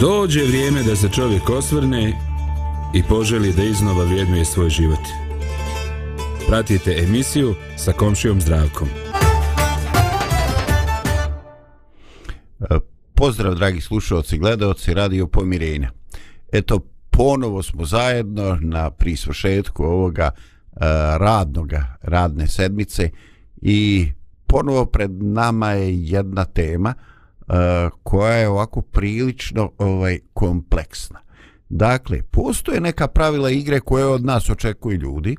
Dođe vrijeme da se čovjek osvrne i poželi da iznova vrijednuje svoj život. Pratite emisiju sa komšijom zdravkom. E, pozdrav dragi slušalci i gledalci Radio Pomirenja. Eto, ponovo smo zajedno na prisvršetku ovoga uh, radnoga, radne sedmice i ponovo pred nama je jedna tema uh, koja je ovako prilično ovaj kompleksna. Dakle, postoje neka pravila igre koje od nas očekuju ljudi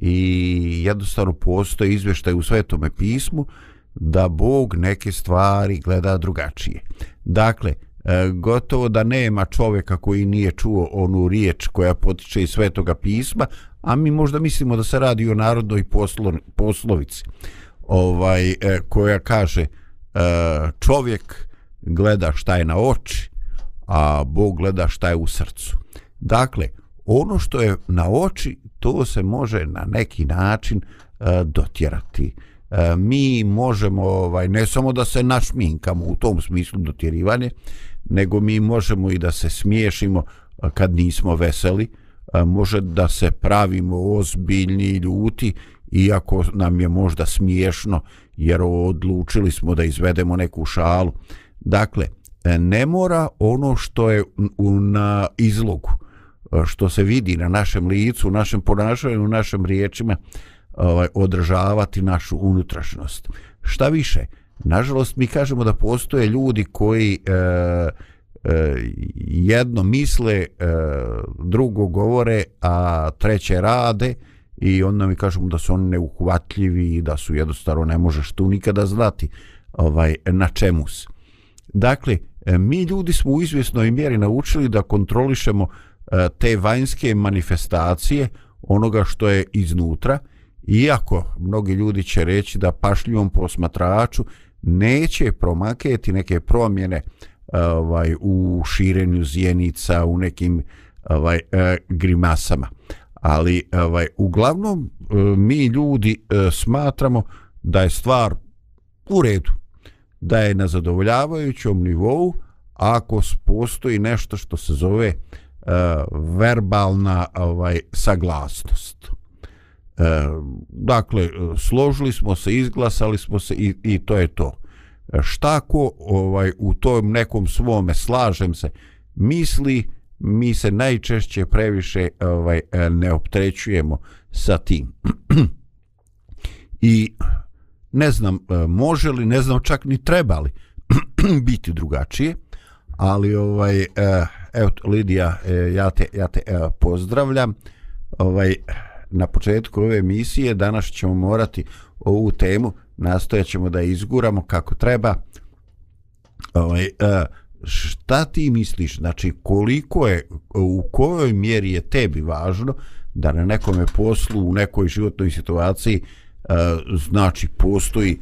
i jednostavno postoje izveštaj u svetome pismu da Bog neke stvari gleda drugačije. Dakle, e, gotovo da nema čovjeka koji nije čuo onu riječ koja potiče iz svetoga pisma, a mi možda mislimo da se radi o narodnoj poslo, poslovici ovaj, e, koja kaže E, čovjek gleda šta je na oči, a Bog gleda šta je u srcu. Dakle, ono što je na oči, to se može na neki način e, dotjerati. E, mi možemo, ovaj, ne samo da se našminkamo u tom smislu dotjerivanje, nego mi možemo i da se smiješimo e, kad nismo veseli, e, može da se pravimo ozbiljni ljuti, iako nam je možda smiješno, jer odlučili smo da izvedemo neku šalu. Dakle, ne mora ono što je na izlogu, što se vidi na našem licu, u našem ponašanju, u našim riječima, ovaj, održavati našu unutrašnost. Šta više, nažalost mi kažemo da postoje ljudi koji e, e, jedno misle, e, drugo govore, a treće rade i onda mi kažu da su oni neuhvatljivi i da su jednostavno ne možeš tu nikada znati ovaj, na čemu se. Dakle, e, mi ljudi smo u izvjesnoj mjeri naučili da kontrolišemo e, te vanjske manifestacije onoga što je iznutra, iako mnogi ljudi će reći da pašljivom posmatraču neće promaketi neke promjene e, ovaj u širenju zjenica u nekim ovaj grimasama ali ovaj uglavnom e, mi ljudi e, smatramo da je stvar u redu da je na zadovoljavajućom nivou ako postoji nešto što se zove uh, verbalna ovaj saglasnost. Dakle, složili smo se, izglasali smo se i, i to je to. Šta ko ovaj, u tom nekom svome slažem se misli, mi se najčešće previše ovaj, e, ne optrećujemo sa tim. I ne znam e, može li, ne znam čak ni treba li biti drugačije, ali ovaj, e, evo Lidija, ja te, ja te pozdravljam. Ovaj, na početku ove emisije danas ćemo morati ovu temu, nastojat ćemo da izguramo kako treba. Ovaj, šta ti misliš, znači koliko je, u kojoj mjeri je tebi važno da na nekome poslu, u nekoj životnoj situaciji e, znači postoji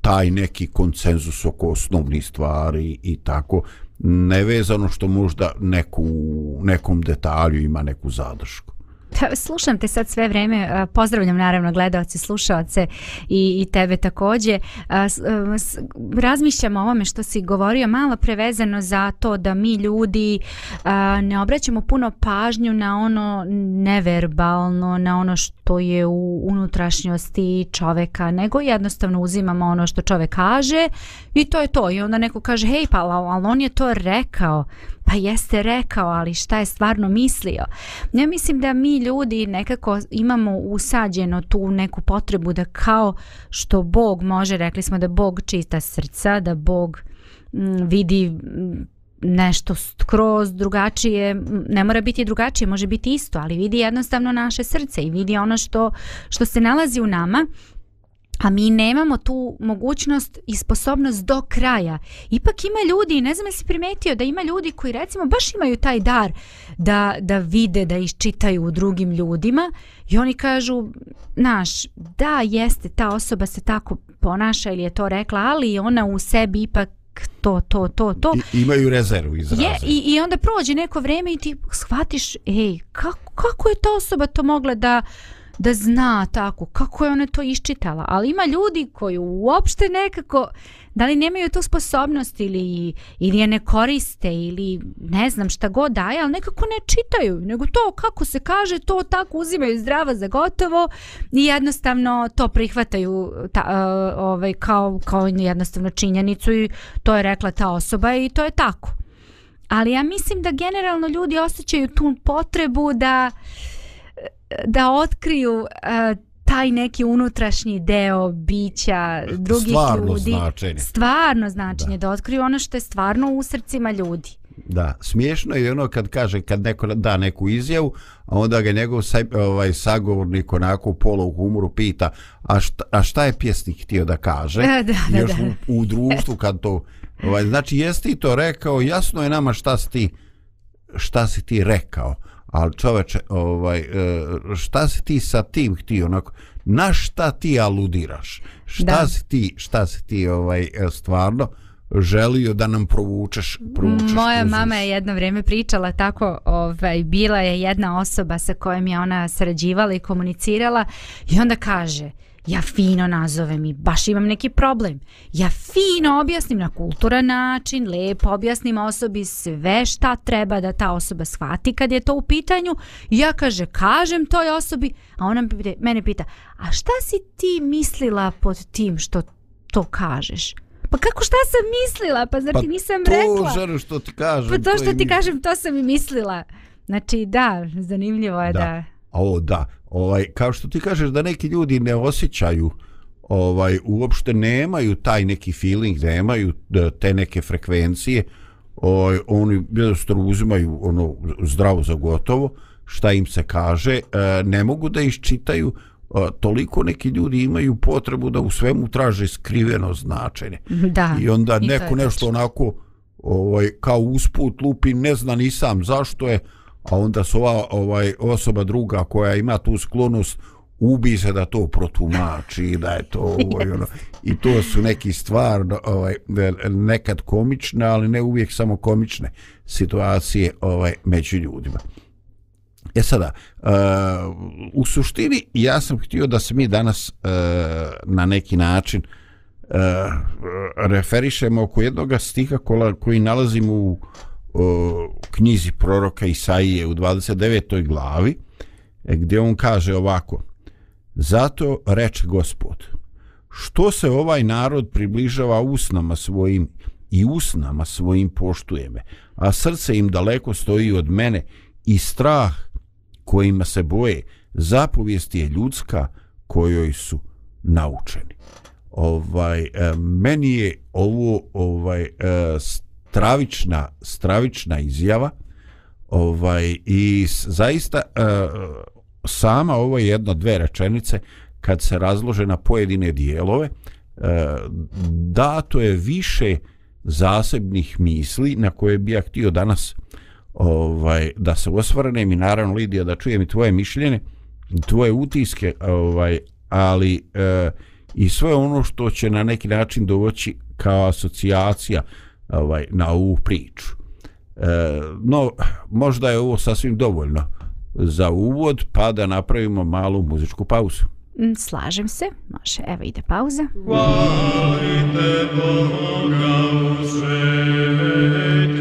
taj neki konsenzus oko osnovnih stvari i tako nevezano što možda neku, nekom detalju ima neku zadršku. Pa, slušam te sad sve vreme, pozdravljam naravno gledalce, slušalce i, i tebe takođe. Razmišljam o ovome što si govorio malo prevezano za to da mi ljudi ne obraćamo puno pažnju na ono neverbalno, na ono što je u unutrašnjosti čoveka, nego jednostavno uzimamo ono što čovek kaže i to je to. I onda neko kaže, hej pa, ali on je to rekao pa jeste rekao, ali šta je stvarno mislio. Ja mislim da mi ljudi nekako imamo usađeno tu neku potrebu da kao što Bog može, rekli smo da Bog čista srca, da Bog m, vidi m, nešto skroz drugačije, mm, ne mora biti drugačije, može biti isto, ali vidi jednostavno naše srce i vidi ono što, što se nalazi u nama a mi nemamo tu mogućnost i sposobnost do kraja. Ipak ima ljudi, ne znam je si primetio da ima ljudi koji recimo baš imaju taj dar da, da vide, da iščitaju u drugim ljudima i oni kažu, naš, da jeste, ta osoba se tako ponaša ili je to rekla, ali ona u sebi ipak to, to, to, to. I, imaju rezervu izraze. Je, i, I onda prođe neko vreme i ti shvatiš, ej, kako, kako je ta osoba to mogla da da zna tako kako je ona to iščitala. Ali ima ljudi koji uopšte nekako, da li nemaju tu sposobnost ili, ili je ne koriste ili ne znam šta god daje, ali nekako ne čitaju, nego to kako se kaže, to tako uzimaju zdrava za gotovo i jednostavno to prihvataju ta, uh, ovaj, kao, kao jednostavno činjenicu i to je rekla ta osoba i to je tako. Ali ja mislim da generalno ljudi osjećaju tu potrebu da da otkriju uh, taj neki unutrašnji deo bića drugih stvarno ljudi. Značenje. Stvarno značenje. Da. da otkriju ono što je stvarno u srcima ljudi. Da, smiješno je ono kad kaže, kad neko da neku izjavu, a onda ga njegov saj, ovaj, sagovornik onako u polu humoru pita, a šta, a šta je pjesnik htio da kaže? Da, da, da, Još da. U, u društvu kad to... Ovaj, znači, jesi ti to rekao, jasno je nama šta si ti, šta si ti rekao, ali čoveče, ovaj, e, šta si ti sa tim htio, onako, na šta ti aludiraš? Šta Da. si ti, šta si ti ovaj, e, stvarno želio da nam provučeš, provučeš Moja kroz mama je jedno vrijeme pričala tako, ovaj, bila je jedna osoba sa kojom je ona sarađivala i komunicirala i onda kaže, ja fino nazovem i baš imam neki problem. Ja fino objasnim na kulturan način, lepo objasnim osobi sve šta treba da ta osoba shvati kad je to u pitanju. Ja kaže, kažem toj osobi, a ona mene pita, a šta si ti mislila pod tim što to kažeš? Pa kako šta sam mislila? Pa zar ti nisam to, rekla? ženo, što ti kažem. Pa to što ti kažem, to sam i mislila. Znači, da, zanimljivo je da... Da. Ovo da, ovaj, kao što ti kažeš da neki ljudi ne osjećaju ovaj uopšte nemaju taj neki feeling, nemaju da, te neke frekvencije, ovaj, oni jednostavno uzimaju ono zdravo za gotovo, šta im se kaže, e, ne mogu da iščitaju, e, toliko neki ljudi imaju potrebu da u svemu traže skriveno značenje. Da, I onda i neko nešto onako ovaj kao usput lupi, ne zna ni sam zašto je, a onda se ova ovaj ovaj druga koja ima tu sklonost ubi se da to protumači da je to ovo i ono. I to su neki stvarno ovaj nekad komične ali ne uvijek samo komične situacije ovaj među ljudima. E sada, uh, u suštini ja sam htio da se mi danas uh, na neki način uh, referišemo oko jednog stiha koji nalazimo u uh, knjizi proroka Isaije u 29. glavi e, gdje on kaže ovako Zato reče gospod što se ovaj narod približava usnama svojim i usnama svojim poštuje me, a srce im daleko stoji od mene i strah kojima se boje, zapovijest je ljudska kojoj su naučeni. Ovaj e, meni je ovo ovaj e, stravična stravična izjava. Ovaj i zaista e, sama ovo je jedno dve rečenice kad se razlože na pojedine dijelove e, dato je više zasebnih misli na koje bi ja htio danas ovaj da se osvrnem i naravno Lidija da čujem i tvoje mišljenje tvoje utiske ovaj ali e, i sve ono što će na neki način dovoći kao asocijacija ovaj na ovu priču. E, no možda je ovo sasvim dovoljno za uvod pa da napravimo malu muzičku pauzu. Mm, Slažem se, može, evo ide pauza. Hvalite Boga u svetinji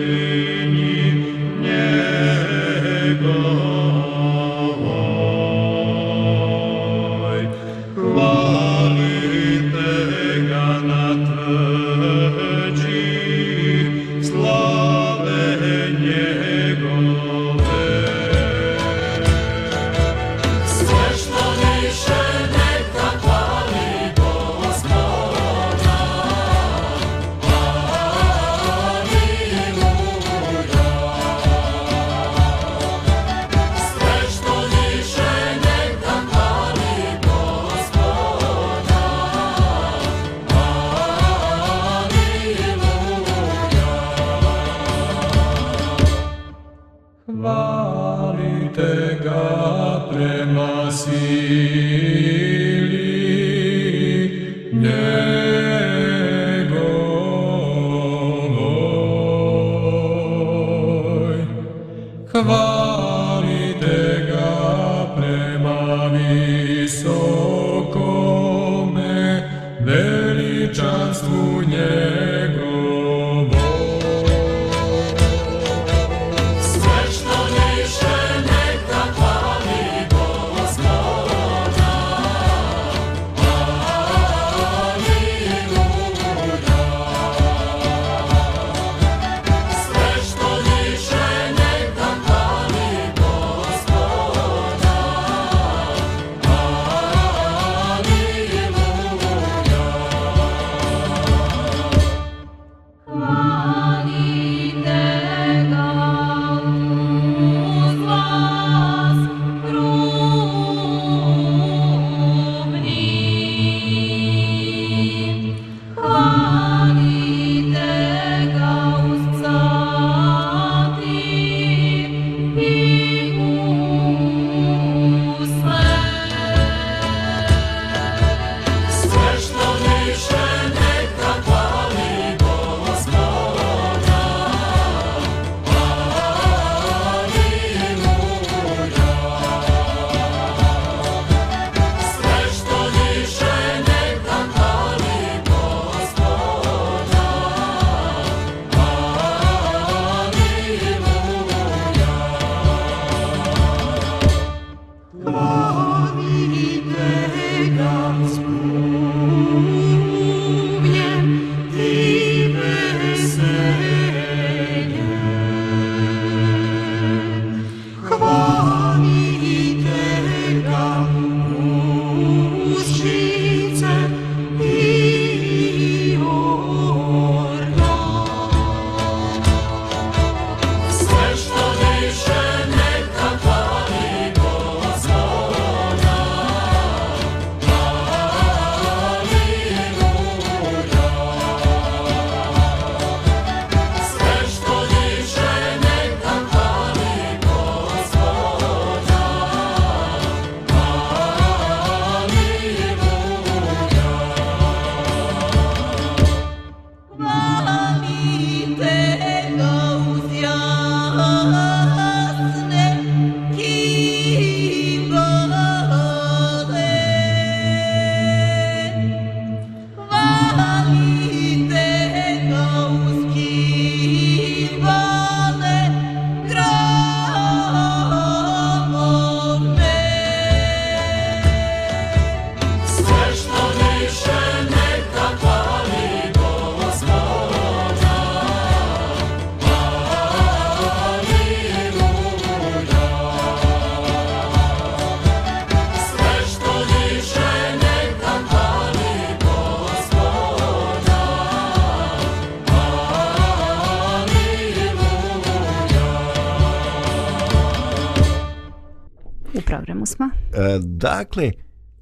E, dakle,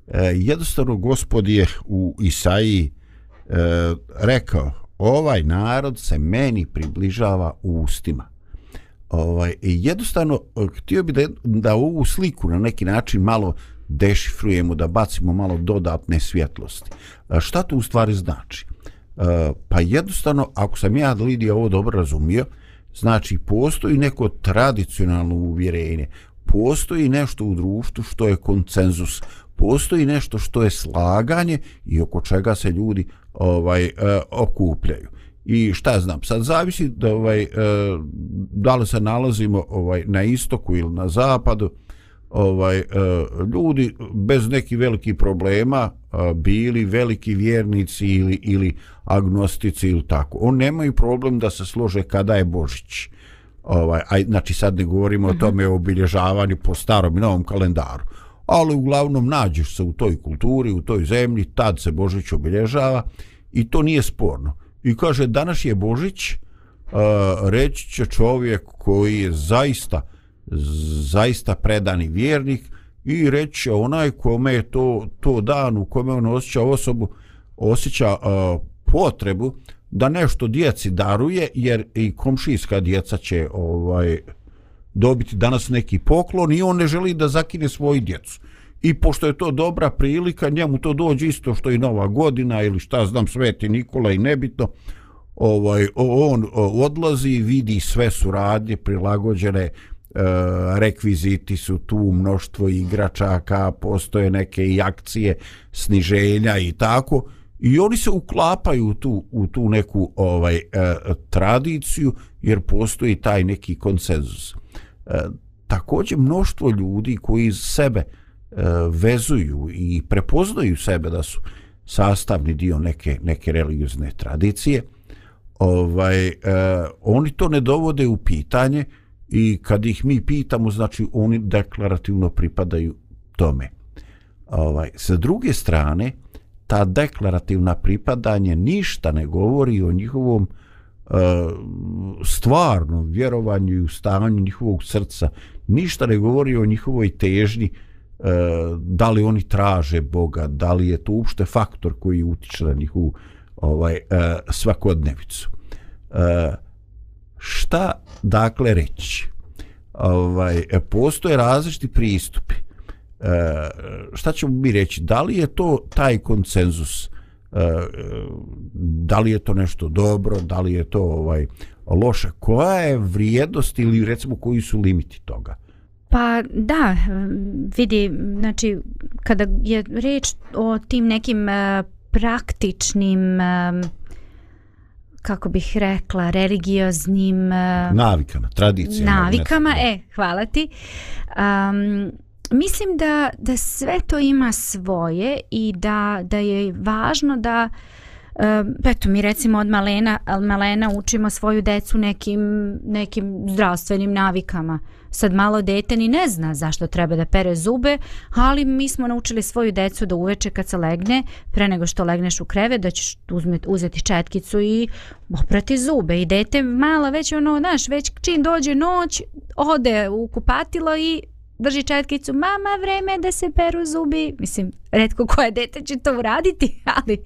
e, jednostavno gospod je u Isaiji e, rekao, ovaj narod se meni približava ustima. Ovaj, jednostavno, htio bi da, da ovu sliku na neki način malo dešifrujemo, da bacimo malo dodatne svjetlosti. Šta to u stvari znači? Pa jednostavno, ako sam ja, Lidija, ovo dobro razumio, znači postoji neko tradicionalno uvjerenje, postoji nešto u društvu što je koncenzus, postoji nešto što je slaganje i oko čega se ljudi ovaj e, okupljaju. I šta znam, sad zavisi da ovaj e, da li se nalazimo ovaj na istoku ili na zapadu, ovaj e, ljudi bez neki veliki problema e, bili veliki vjernici ili ili agnostici ili tako. On nemaju problem da se slože kada je Božić. Ovaj, aj, znači sad ne govorimo uh -huh. o tome o obilježavanju po starom i novom kalendaru. Ali uglavnom nađeš se u toj kulturi, u toj zemlji, tad se Božić obilježava i to nije sporno. I kaže, danas je Božić, uh, reći će čovjek koji je zaista, zaista predani vjernik i reći će onaj kome je to, to dan u kome on osjeća osobu, osjeća uh, potrebu da nešto djeci daruje jer i komšijska djeca će ovaj dobiti danas neki poklon i on ne želi da zakine svoju djecu. I pošto je to dobra prilika, njemu to dođe isto što i Nova godina ili šta znam Sveti Nikola i nebitno, ovaj, on odlazi, vidi sve su radnje prilagođene, e, rekviziti su tu, mnoštvo igračaka, postoje neke i akcije sniženja i tako, i oni se uklapaju u tu, u tu neku ovaj e, tradiciju jer postoji taj neki konsenzus. E, također mnoštvo ljudi koji sebe e, vezuju i prepoznaju sebe da su sastavni dio neke, neke religiozne tradicije, ovaj, e, oni to ne dovode u pitanje i kad ih mi pitamo, znači oni deklarativno pripadaju tome. Ovaj, sa druge strane, ta deklarativna pripadanje ništa ne govori o njihovom e, stvarnom vjerovanju i ustanju njihovog srca. Ništa ne govori o njihovoj težnji e, da li oni traže Boga, da li je to uopšte faktor koji utiče na njihovu ovaj, e, svakodnevicu. E, šta dakle reći? Ovaj, e, postoje različiti pristupi e, šta ćemo mi reći, da li je to taj konsenzus, e, da li je to nešto dobro, da li je to ovaj loše, koja je vrijednost ili recimo koji su limiti toga? Pa da, vidi, znači kada je reč o tim nekim uh, praktičnim uh, kako bih rekla, religioznim navikama, tradicijama. Navikama, e, hvala ti. Um, mislim da, da sve to ima svoje i da, da je važno da Uh, eto mi recimo od malena, malena učimo svoju decu nekim, nekim zdravstvenim navikama. Sad malo dete ni ne zna zašto treba da pere zube, ali mi smo naučili svoju decu da uveče kad se legne, pre nego što legneš u kreve, da ćeš uzmet, uzeti četkicu i oprati zube. I dete malo već ono, znaš, već čim dođe noć, ode u kupatilo i drži četkicu, mama, vreme da se peru zubi. Mislim, redko koje dete će to uraditi, ali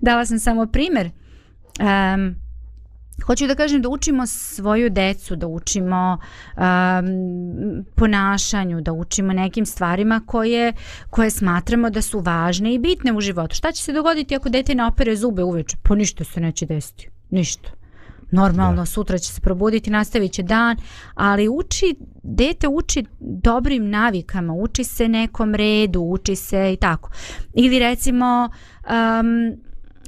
dala sam samo primjer. Um, hoću da kažem da učimo svoju decu, da učimo um, ponašanju, da učimo nekim stvarima koje, koje smatramo da su važne i bitne u životu. Šta će se dogoditi ako dete ne opere zube uveče? Pa ništa se neće desiti. Ništa normalno da. sutra će se probuditi, nastavit će dan, ali uči, dete uči dobrim navikama, uči se nekom redu, uči se i tako. Ili recimo um,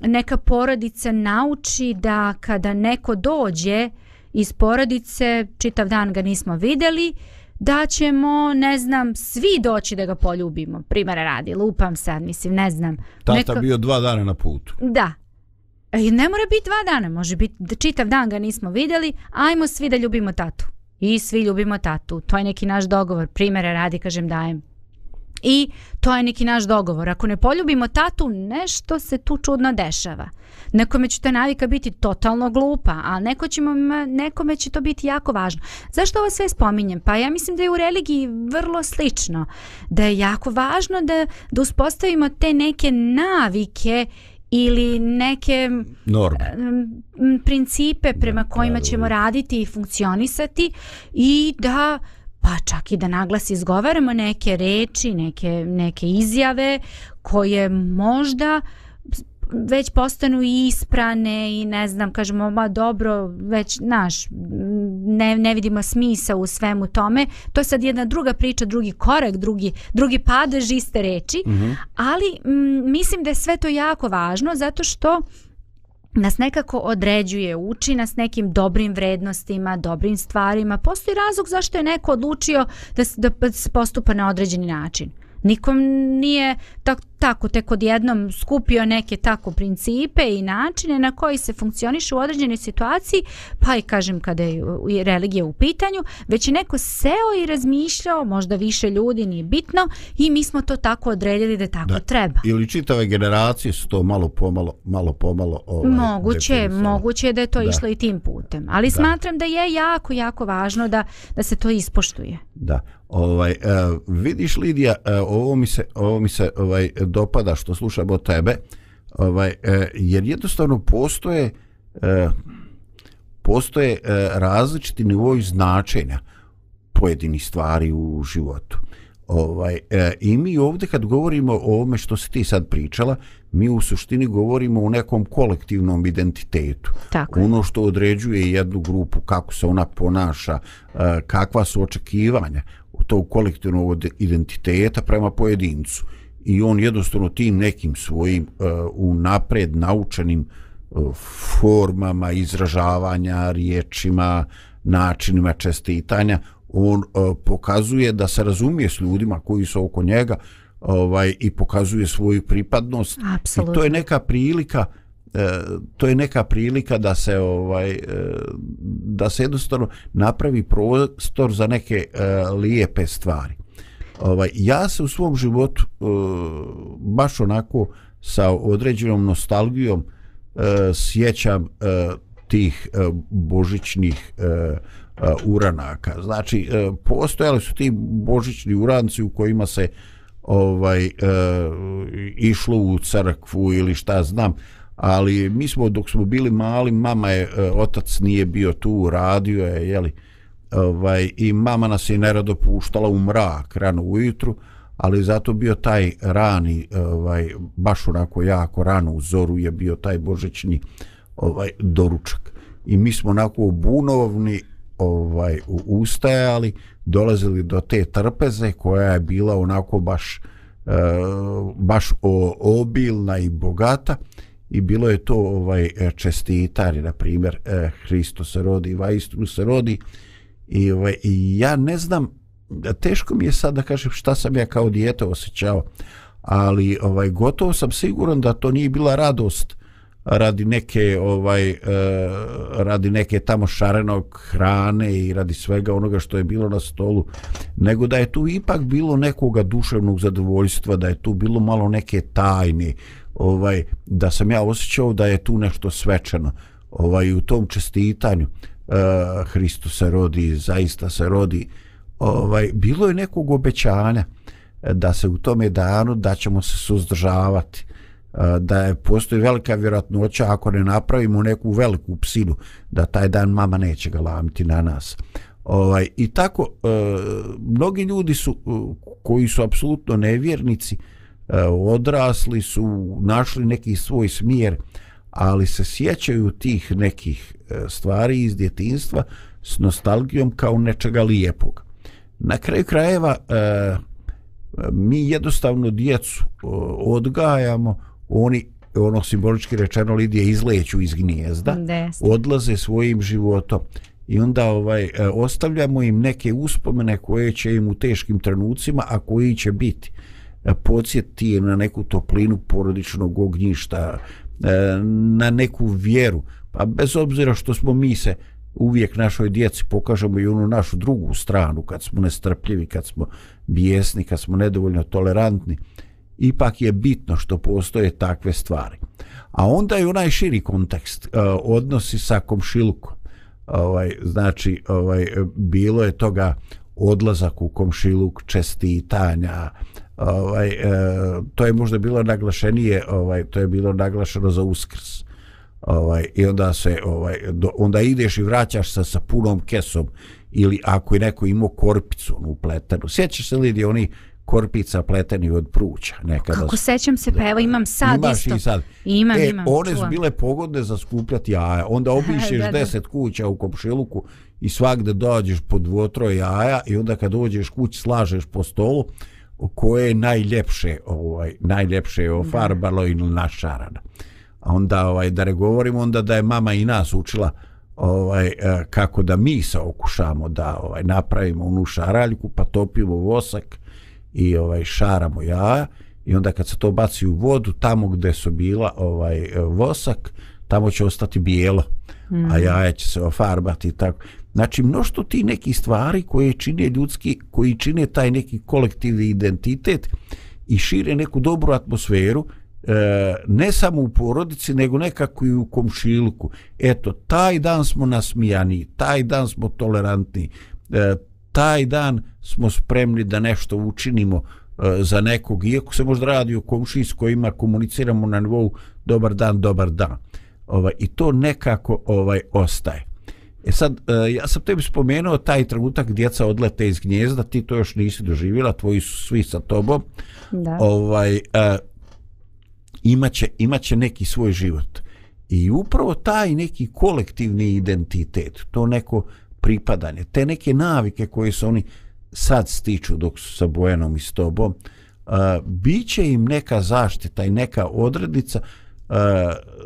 neka porodica nauči da kada neko dođe iz porodice, čitav dan ga nismo videli, da ćemo, ne znam, svi doći da ga poljubimo. Primere radi, lupam sad, mislim, ne znam. Tata neko... bio dva dana na putu. Da, E, I ne mora biti dva dana, može biti da čitav dan ga nismo vidjeli, ajmo svi da ljubimo tatu. I svi ljubimo tatu. To je neki naš dogovor. Primere radi, kažem, dajem. I to je neki naš dogovor. Ako ne poljubimo tatu, nešto se tu čudno dešava. Nekome će ta navika biti totalno glupa, a neko će, nekome će to biti jako važno. Zašto ovo sve spominjem? Pa ja mislim da je u religiji vrlo slično. Da je jako važno da, da uspostavimo te neke navike ili neke norme. principe prema kojima ćemo raditi i funkcionisati i da pa čak i da naglas izgovaramo neke reči, neke, neke izjave koje možda već postanu isprane i ne znam, kažemo, ma dobro, već, naš, ne, ne vidimo smisa u svemu tome. To je sad jedna druga priča, drugi korak, drugi, drugi padež iste reči, mm -hmm. ali m, mislim da je sve to jako važno zato što nas nekako određuje, uči nas nekim dobrim vrednostima, dobrim stvarima. Postoji razlog zašto je neko odlučio da, da se postupa na određeni način. Nikom nije tak, tako tek odjednom skupio neke tako principe i načine na koji se funkcioniše u određenoj situaciji, pa i kažem kada je religija u pitanju, već je neko seo i razmišljao, možda više ljudi, nije bitno, i mi smo to tako odredili da tako da. treba. Ili čitave generacije su to malo pomalo, malo pomalo ovaj, moguće, moguće je da je to da. išlo i tim putem. Ali da. smatram da je jako, jako važno da, da se to ispoštuje. Da. Ovaj, uh, vidiš Lidija, uh, ovo mi se, ovo mi se ovaj, dopada što slušam od tebe, ovaj, uh, jer jednostavno postoje uh, postoje uh, različiti nivoji značenja pojedinih stvari u životu. Ovaj, e, I mi ovdje kad govorimo o ovome što si ti sad pričala, mi u suštini govorimo o nekom kolektivnom identitetu. Tako ono što određuje jednu grupu, kako se ona ponaša, e, kakva su očekivanja tog kolektivnog identiteta prema pojedincu i on jednostavno tim nekim svojim uh, unapred naučenim uh, formama izražavanja, riječima, načinima čestitanja, on uh, pokazuje da se razumije s ljudima koji su oko njega ovaj i pokazuje svoju pripadnost Absolutno. i to je neka prilika e, to je neka prilika da se ovaj e, da se jednostavno napravi prostor za neke e, lijepe stvari. Ovaj ja se u svom životu e, baš onako sa određenom nostalgijom e, sjećam e, tih e, božićnih e, e, uranaka. Znači e, postojali su ti božićni uranci u kojima se ovaj e, išlo u crkvu ili šta znam, ali mi smo dok smo bili mali mama je e, otac nije bio tu radio je je li ovaj i mama nas je nerado puštala u mrak rano ujutru ali zato bio taj rani ovaj baš onako jako rano u zoru je bio taj božićni ovaj doručak. I mi smo onako bunovni ovaj ustajali dolazili do te trpeze koja je bila onako baš e, baš o, obilna i bogata i bilo je to ovaj čestitari na primjer eh, Hristo se rodi Vajstru se rodi i ovaj i ja ne znam teško mi je sad da kažem šta sam ja kao dijete osjećao ali ovaj gotovo sam siguran da to nije bila radost radi neke ovaj eh, radi neke tamo šarenog hrane i radi svega onoga što je bilo na stolu nego da je tu ipak bilo nekoga duševnog zadovoljstva da je tu bilo malo neke tajne ovaj da sam ja osjećao da je tu nešto svečano ovaj u tom čestitanju. Eh, uh, Hristos se rodi zaista se rodi. Ovaj bilo je nekog obećanja eh, da se u tome danu da ćemo se suzdržavati. Eh, da je postoji velika vjerojatnoća ako ne napravimo neku veliku psinu da taj dan mama neće ga lamiti na nas. Ovaj i tako e, mnogi ljudi su koji su apsolutno nevjernici E, odrasli su, našli neki svoj smjer, ali se sjećaju tih nekih e, stvari iz djetinstva s nostalgijom kao nečega lijepog. Na kraju krajeva e, mi jednostavno djecu odgajamo, oni ono simbolički rečeno Lidije izleću iz gnijezda, odlaze svojim životom i onda ovaj ostavljamo im neke uspomene koje će im u teškim trenucima, a koji će biti podsjeti na neku toplinu porodičnog ognjišta, e, E, na neku vjeru. Pa bez obzira što smo mi se uvijek našoj djeci pokažemo i onu našu drugu stranu kad smo nestrpljivi, kad smo bijesni, kad smo nedovoljno tolerantni ipak je bitno što postoje takve stvari. A onda je onaj širi kontekst, e, odnosi sa komšilukom. Ovaj, znači, ovaj, bilo je toga odlazak u komšiluk, čestitanja, ovaj, e, to je možda bilo naglašenije, ovaj, to je bilo naglašeno za uskrs. Ovaj, I onda se, ovaj, do, onda ideš i vraćaš se sa punom kesom ili ako je neko imao korpicu u pletenu. Sjećaš se li oni korpica pleteni od pruća nekada. Kako sećam se, pa evo imam sad Imaš isto. i sad. Imam, e, imam. One su bile pogodne za skupljati jaja. Onda obišeš Da, da. deset kuća u komšiluku i svakde dođeš po dvotroje jaja i onda kad dođeš kući slažeš po stolu koje je najljepše ovaj najljepše je ofarbalo ili našarano. A onda ovaj da ne govorimo onda da je mama i nas učila ovaj e, kako da mi se okušamo da ovaj napravimo onu šaraljku pa topimo vosak i ovaj šaramo jaja. I onda kad se to baci u vodu tamo gdje su bila ovaj e, vosak tamo će ostati bijelo a jaja će se ofarbati i tako. Znači mnošto ti neki stvari koje čine ljudski koji čine taj neki kolektivni identitet i šire neku dobru atmosferu e, ne samo u porodici nego nekako i u komšiluku eto taj dan smo nasmijani taj dan smo tolerantni e, taj dan smo spremni da nešto učinimo e, za nekog iako se možda radi o komšiji s kojima komuniciramo na nivou dobar dan dobar dan ovaj i to nekako ovaj ostaje E sad, e, ja sam tebi spomenuo taj trenutak djeca odlete iz gnjezda, ti to još nisi doživjela, tvoji su svi sa tobom. Da. Ovaj, e, imaće, imaće neki svoj život. I upravo taj neki kolektivni identitet, to neko pripadanje, te neke navike koje su oni sad stiču dok su sa Bojanom i s tobom, uh, bit će im neka zaštita i neka odrednica uh,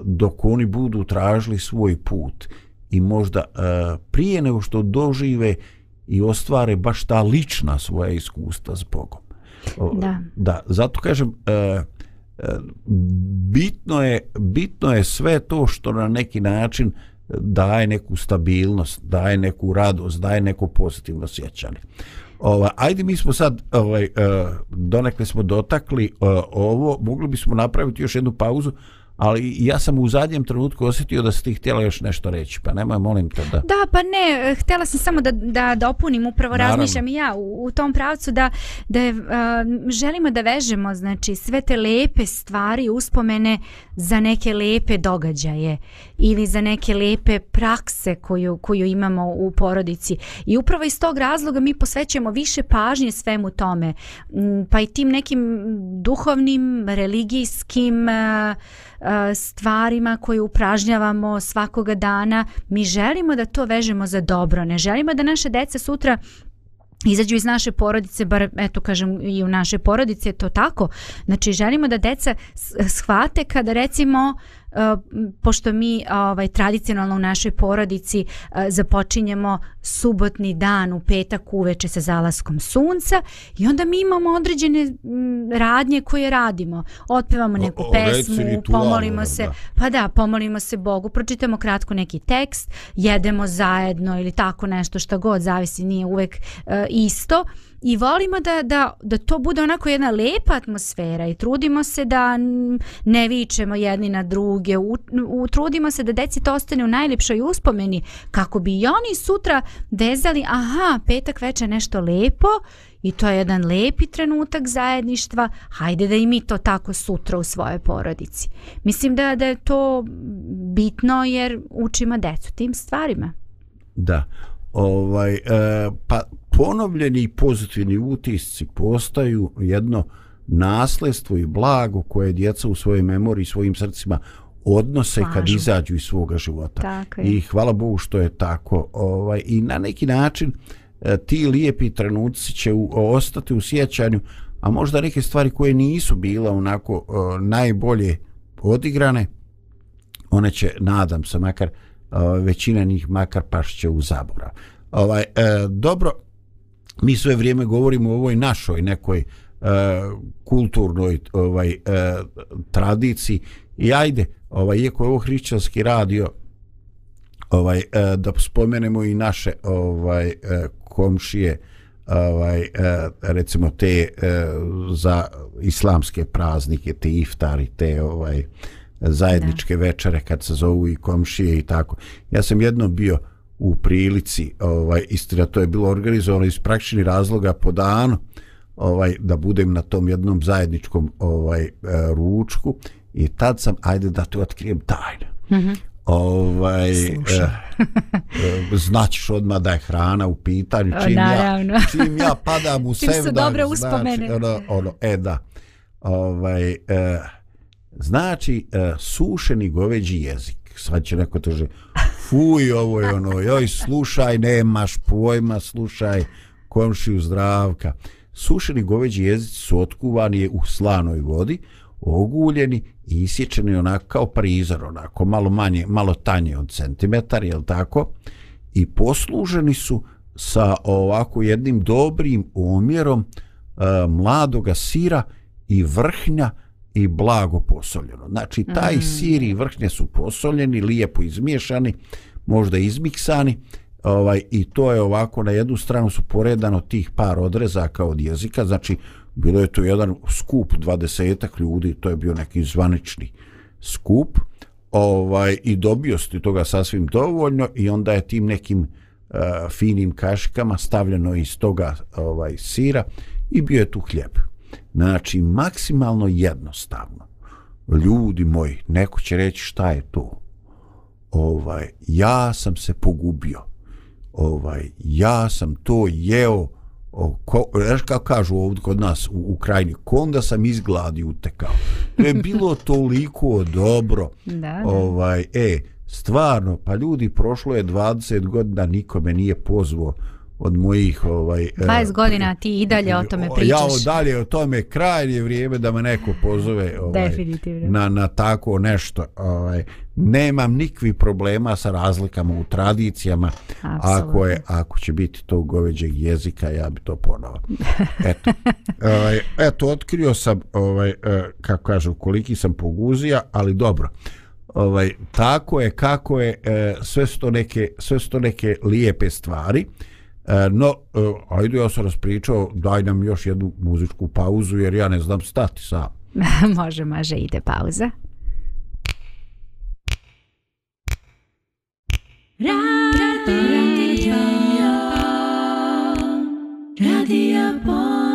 dok oni budu tražili svoj put i možda uh, prije nego što dožive i ostvare baš ta lična svoja iskustva s Bogom. Da. da, zato kažem, uh, bitno je bitno je sve to što na neki način daje neku stabilnost, daje neku radost, daje neko pozitivno sjećanje. Ova, ajde mi smo sad ovaj donekle smo dotakli ovo, mogli bismo napraviti još jednu pauzu, ali ja sam u zadnjem trenutku osjetio da si ti htjela još nešto reći, pa nemoj molim te da... Da, pa ne, htjela sam samo da, da dopunim, upravo Naravno. razmišljam i ja u, u tom pravcu da, da je, a, želimo da vežemo znači, sve te lepe stvari, uspomene za neke lepe događaje ili za neke lepe prakse koju, koju imamo u porodici. I upravo iz tog razloga mi posvećujemo više pažnje svemu tome, M, pa i tim nekim duhovnim, religijskim a, E, stvarima koje upražnjavamo svakoga dana. Mi želimo da to vežemo za dobro. Ne želimo da naše deca sutra izađu iz naše porodice, bar eto kažem i u naše porodice je to tako. Znači želimo da deca shvate kada recimo uh, pošto mi ovaj tradicionalno u našoj porodici uh, započinjemo subotni dan u petak uveče sa zalaskom sunca i onda mi imamo određene mm, radnje koje radimo. Otpevamo neku O- pesmu, ritual, pomolimo da. se, pa da, pomolimo se Bogu, pročitamo kratko neki tekst, jedemo zajedno ili tako nešto šta god, zavisi, nije uvek e, isto i volimo da, da, da to bude onako jedna lepa atmosfera i trudimo se da ne vičemo jedni na druge, u, u, trudimo se da deci to ostane u najljepšoj uspomeni kako bi i oni sutra vezali, aha, petak večer nešto lepo i to je jedan lepi trenutak zajedništva, hajde da i mi to tako sutra u svojoj porodici. Mislim da, da je to bitno jer učimo decu tim stvarima. Da. Ovaj, e, pa ponovljeni pozitivni utisci postaju jedno nasledstvo i blago koje djeca u svojoj memoriji, svojim srcima odnose kad Slažu. izađu iz svoga života. Tako je. I hvala Bogu što je tako. Ovaj, I na neki način e, ti lijepi trenuci će u, ostati u sjećanju, a možda neke stvari koje nisu bila onako e, najbolje odigrane, one će, nadam se, makar većina njih makar pašće u zaborav. Ovaj, e, dobro, mi sve vrijeme govorimo o ovoj našoj nekoj e, kulturnoj ovaj e, tradiciji i ajde, ovaj, iako je ovo hrišćanski radio, ovaj e, da spomenemo i naše ovaj e, komšije ovaj e, recimo te e, za islamske praznike te iftari te ovaj zajedničke da. večere kad se zovu i komšije i tako. Ja sam jedno bio u prilici ovaj istina to je bilo organizovano iz praktičnih razloga po danu ovaj da budem na tom jednom zajedničkom ovaj e, ručku i tad sam ajde da tu otkrijem tajnu mm -hmm ovaj eh, eh, značiš odmah da je hrana u pitanju čim, ja, čim ja padam u sevdan su dobre uspomene. znači, ono, ono, e da. Ovaj, eh, znači e, sušeni goveđi jezik sad će neko to že fuj ovo je ono joj slušaj nemaš pojma slušaj komšiju zdravka sušeni goveđi jezici su otkuvani u slanoj vodi oguljeni i isječeni onako kao prizor, onako malo manje, malo tanje od centimetar, jel tako? I posluženi su sa ovako jednim dobrim omjerom e, mladoga sira i vrhnja i blago posoljeno. Znači, taj mm. sir i vrhnje su posoljeni, lijepo izmiješani, možda izmiksani, ovaj, i to je ovako, na jednu stranu su poredano tih par odrezaka od jezika, znači, bilo je to jedan skup dvadesetak ljudi, to je bio neki zvanični skup, ovaj i dobio ste toga sasvim dovoljno i onda je tim nekim uh, finim kaškama stavljeno iz toga ovaj sira i bio je tu hljeb. Znači, maksimalno jednostavno. Ljudi moji, neko će reći šta je to. Ovaj, ja sam se pogubio. Ovaj, ja sam to jeo ko, znaš kako kažu ovdje kod nas u, u krajini, konda sam izgladi utekao. To je bilo toliko dobro. Da, da. Ovaj, e, stvarno, pa ljudi, prošlo je 20 godina, nikome nije pozvao od mojih ovaj 20 godina ti i dalje o tome pričaš. Ja dalje o tome krajnje vrijeme da me neko pozove ovaj na na tako nešto. Ovaj nemam nikvi problema sa razlikama u tradicijama. Absolutno. Ako je ako će biti to goveđeg jezika, ja bi to ponovo. Eto. ovaj eto otkrio sam ovaj e, kako kažu koliki sam poguzija, ali dobro. Ovaj tako je kako je e, sve sto neke sve sto neke lijepe stvari. E, no, e, ajde ja sam raspričao, daj nam još jednu muzičku pauzu, jer ja ne znam stati sam. može, može, ide pauza. Radio, radio, radio,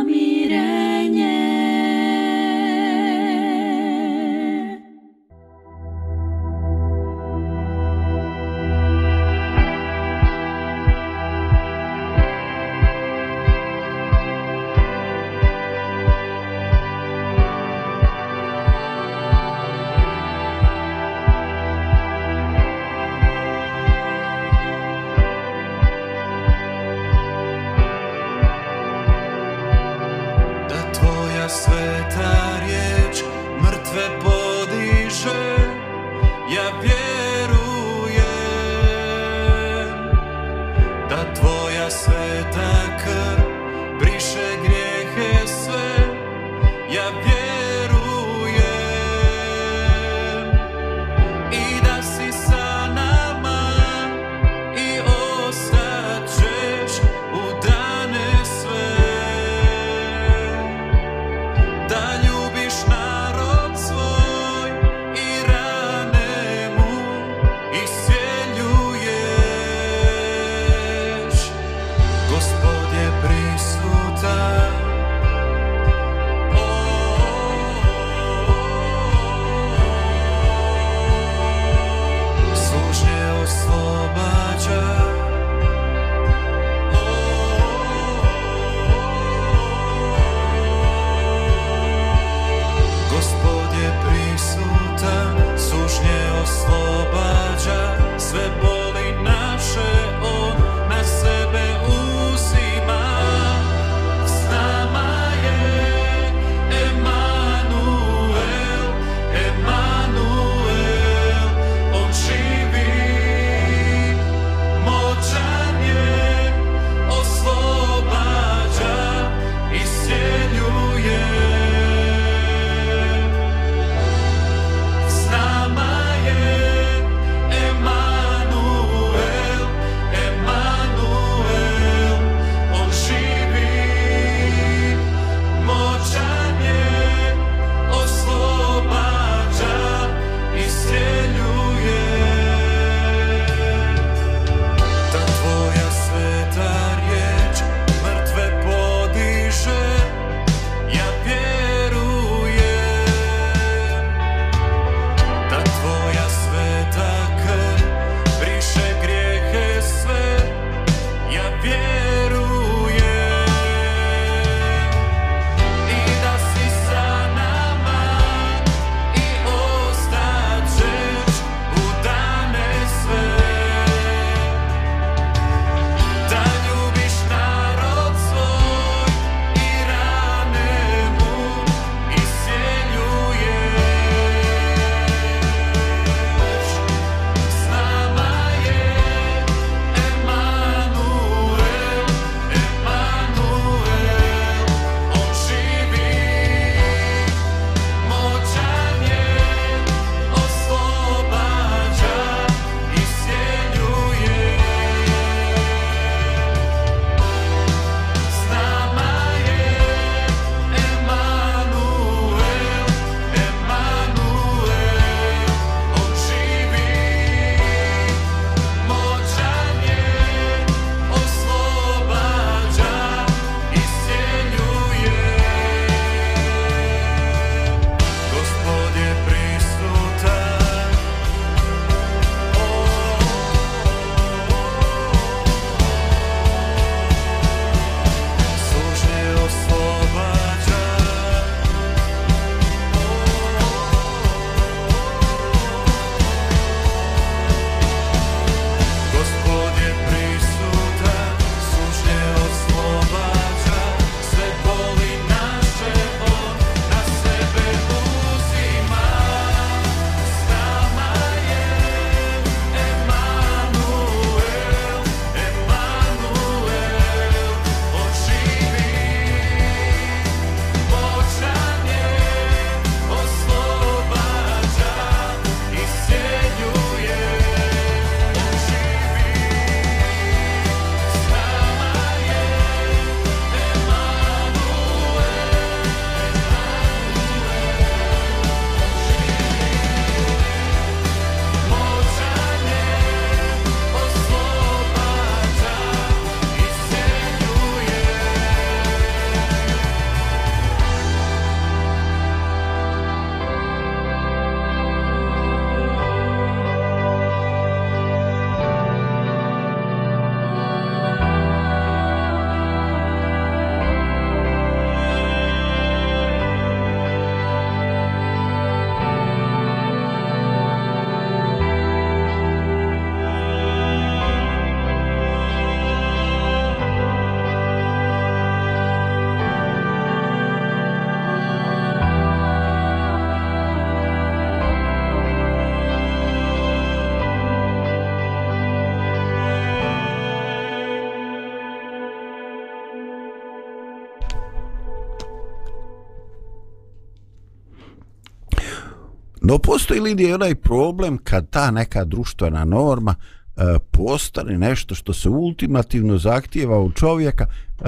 No postoji li je onaj problem kad ta neka društvena norma e, postane nešto što se ultimativno zahtijeva od čovjeka e,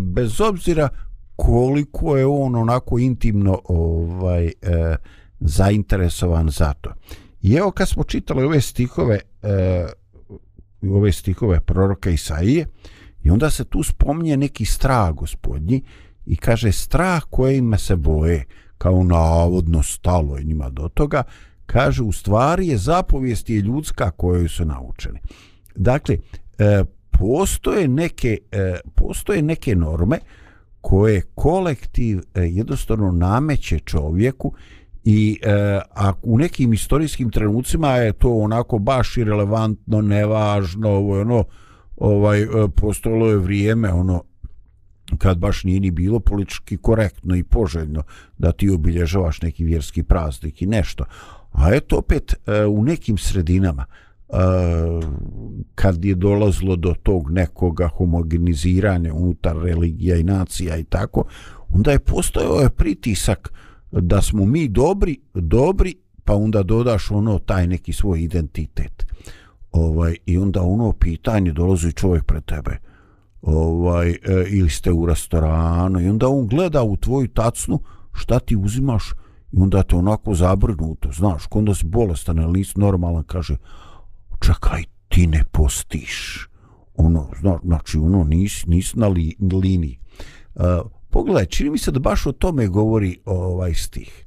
bez obzira koliko je on onako intimno ovaj e, zainteresovan za to. I evo kad smo čitali ove stihove e, ove stihove proroka Isaije i onda se tu spominje neki strah gospodnji i kaže strah kojima se boje kao navodno stalo je njima do toga kaže u stvari je zapovijest je ljudska koju su naučeni. Dakle, e, postoje neke e, postoje neke norme koje kolektiv e, jednostavno nameće čovjeku i e, a u nekim istorijskim trenucima je to onako baš irelevantno, nevažno, ovo ono ovaj e, je vrijeme ono kad baš nije ni bilo politički korektno i poželjno da ti obilježavaš neki vjerski praznik i nešto. A eto opet e, u nekim sredinama e, kad je dolazlo do tog nekoga homogeniziranja unutar religija i nacija i tako, onda je postojao je pritisak da smo mi dobri, dobri, pa onda dodaš ono taj neki svoj identitet. Ovaj i onda ono pitanje dolazi čovjek pred tebe. Ovaj e, ili ste u restoranu i onda on gleda u tvoju tacnu šta ti uzimaš i onda te onako zabrnuto, znaš, onda si bolestan ili nisi normalan, kaže, čekaj, ti ne postiš. Ono, znaš, znači, ono, nisi, nisi na li, liniji. E, pogledaj, čini mi se da baš o tome govori ovaj stih.